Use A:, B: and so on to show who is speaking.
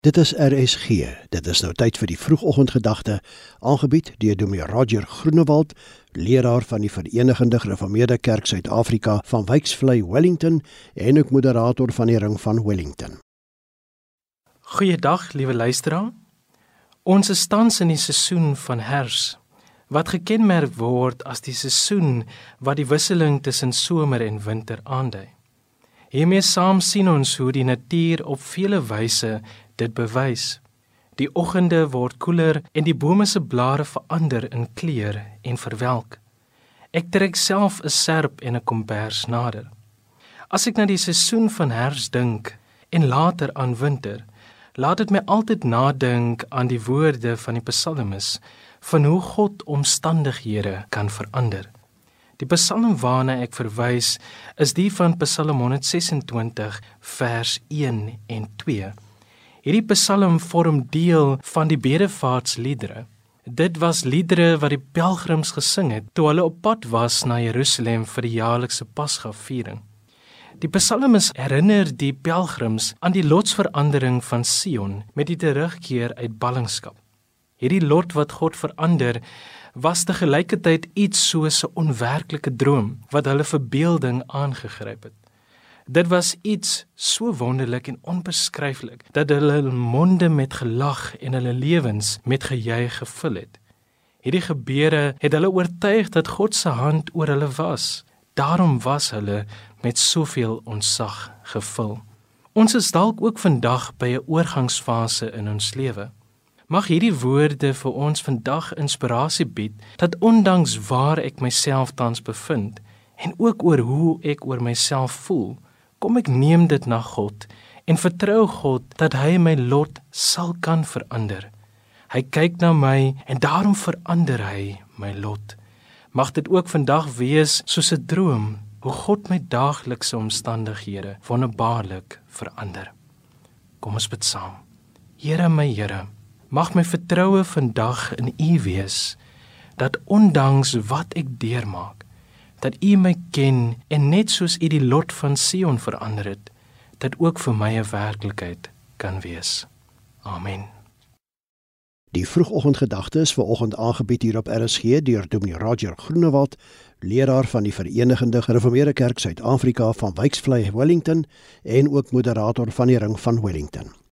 A: Dit is RSG. Dit is nou tyd vir die vroegoggendgedagte, aangebied deur Dominee Roger Groenewald, leraar van die Verenigde Gereformeerde Kerk Suid-Afrika van Wyksvlei, Wellington en ook moderator van die Ring van Wellington.
B: Goeiedag, liewe luisteraar. Ons is tans in die seisoen van Hers, wat gekenmerk word as die seisoen wat die wisseling tussen somer en winter aandui. Hiermee saam sien ons hoe die natuur op vele wyse dit bewys. Die oggende word koeler en die bome se blare verander in kleur en verwelk. Ek trek self 'n serp en 'n kombers nader. As ek na die seisoen van herfs dink en later aan winter, laat dit my altyd nadink aan die woorde van die psalmis van hoe God omstandighede kan verander. Die psalm waarna ek verwys is die van Psalm 126 vers 1 en 2. Hierdie Psalm vorm deel van die bedevaartsliedere. Dit was liedere wat die pelgrims gesing het toe hulle op pad was na Jerusalem vir die jaarlikse Pasgaviering. Die Psalmis herinner die pelgrims aan die lotsverandering van Sion met die terugkeer uit ballingskap. Hierdie lot wat God verander was te gelyke tyd iets soos 'n onwerklike droom wat hulle verbeelding aangegryp het. Dit was iets so wonderlik en onbeskryflik dat hulle hul monde met gelag en hulle lewens met gejuig gevul het. Hierdie gebeure het hulle oortuig dat God se hand oor hulle was. Daarom was hulle met soveel onsag gevul. Ons is dalk ook vandag by 'n oorgangsfase in ons lewe. Mag hierdie woorde vir ons vandag inspirasie bied dat ondanks waar ek myself tans bevind en ook oor hoe ek oor myself voel, kom ek neem dit na God en vertrou God dat hy my lot sal kan verander. Hy kyk na my en daarom verander hy my lot. Mag dit ook vandag wees soos 'n droom hoe God my daaglikse omstandighede wonderbaarlik verander. Kom ons bid saam. Here my Here, mag my vertroue vandag in U wees dat ondanks wat ek deurmaak dat U my ken en net soos U die lot van Sion verander het, dit ook vir my 'n werklikheid kan wees. Amen.
A: Die vroegoggendgedagte is ver oggend aangebied hier op RSG deur Dominee Roger Groenewald, leraar van die Verenigde Gereformeerde Kerk Suid-Afrika van Wyksvlei, Wellington en ook moderator van die Ring van Wellington.